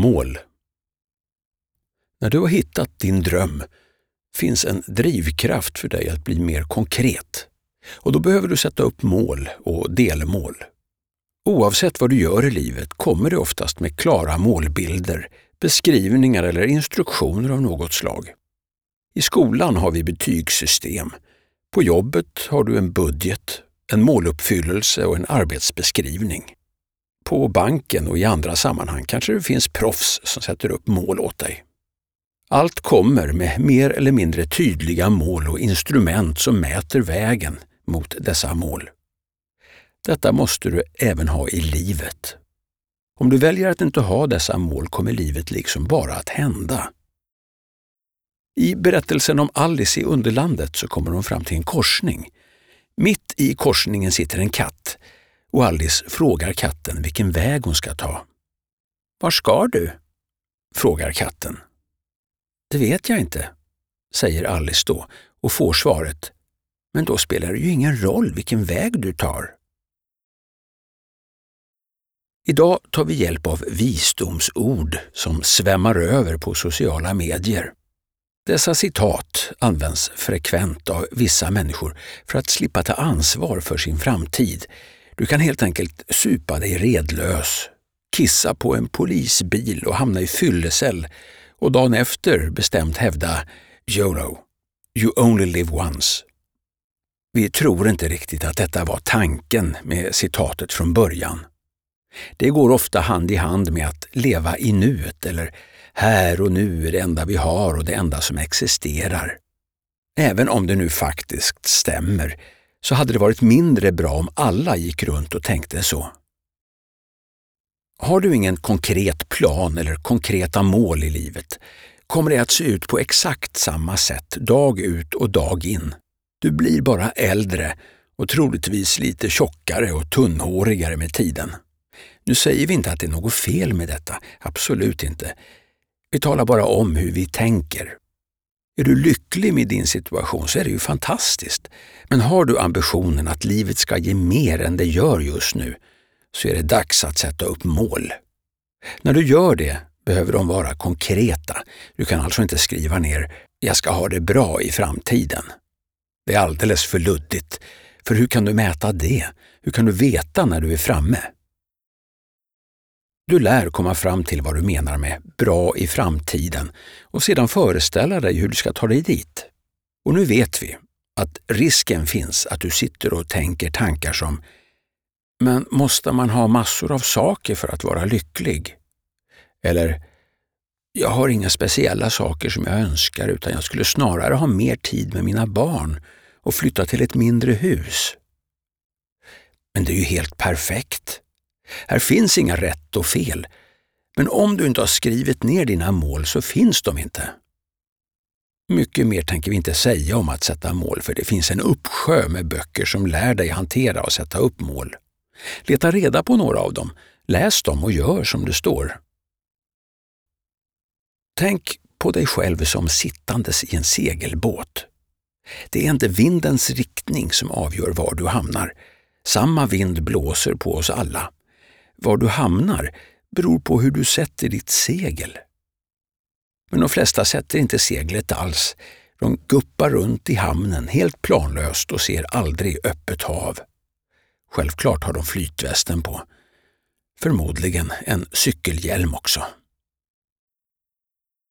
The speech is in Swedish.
Mål. När du har hittat din dröm finns en drivkraft för dig att bli mer konkret. Och då behöver du sätta upp mål och delmål. Oavsett vad du gör i livet kommer det oftast med klara målbilder, beskrivningar eller instruktioner av något slag. I skolan har vi betygssystem. På jobbet har du en budget, en måluppfyllelse och en arbetsbeskrivning. På banken och i andra sammanhang kanske det finns proffs som sätter upp mål åt dig. Allt kommer med mer eller mindre tydliga mål och instrument som mäter vägen mot dessa mål. Detta måste du även ha i livet. Om du väljer att inte ha dessa mål kommer livet liksom bara att hända. I berättelsen om Alice i Underlandet så kommer hon fram till en korsning. Mitt i korsningen sitter en katt och Alice frågar katten vilken väg hon ska ta. Var ska du? frågar katten. Det vet jag inte, säger Alice då och får svaret. Men då spelar det ju ingen roll vilken väg du tar. Idag tar vi hjälp av visdomsord som svämmar över på sociala medier. Dessa citat används frekvent av vissa människor för att slippa ta ansvar för sin framtid. Du kan helt enkelt supa dig redlös, kissa på en polisbil och hamna i fyllecell och dagen efter bestämt hävda YOLO, you only live once. Vi tror inte riktigt att detta var tanken med citatet från början. Det går ofta hand i hand med att leva i nuet eller här och nu är det enda vi har och det enda som existerar. Även om det nu faktiskt stämmer så hade det varit mindre bra om alla gick runt och tänkte så. Har du ingen konkret plan eller konkreta mål i livet kommer det att se ut på exakt samma sätt dag ut och dag in. Du blir bara äldre och troligtvis lite tjockare och tunnhårigare med tiden. Nu säger vi inte att det är något fel med detta, absolut inte. Vi talar bara om hur vi tänker. Är du lycklig med din situation så är det ju fantastiskt. Men har du ambitionen att livet ska ge mer än det gör just nu så är det dags att sätta upp mål. När du gör det behöver de vara konkreta. Du kan alltså inte skriva ner ”jag ska ha det bra i framtiden”. Det är alldeles för luddigt. För hur kan du mäta det? Hur kan du veta när du är framme? Du lär komma fram till vad du menar med bra i framtiden och sedan föreställa dig hur du ska ta dig dit. Och nu vet vi att risken finns att du sitter och tänker tankar som men måste man ha massor av saker för att vara lycklig? Eller jag har inga speciella saker som jag önskar utan jag skulle snarare ha mer tid med mina barn och flytta till ett mindre hus. Men det är ju helt perfekt. Här finns inga rätt och fel. Men om du inte har skrivit ner dina mål så finns de inte. Mycket mer tänker vi inte säga om att sätta mål för det finns en uppsjö med böcker som lär dig hantera och sätta upp mål. Leta reda på några av dem, läs dem och gör som det står. Tänk på dig själv som sittandes i en segelbåt. Det är inte vindens riktning som avgör var du hamnar. Samma vind blåser på oss alla. Var du hamnar beror på hur du sätter ditt segel. Men de flesta sätter inte seglet alls. De guppar runt i hamnen helt planlöst och ser aldrig öppet hav. Självklart har de flytvästen på. Förmodligen en cykelhjälm också.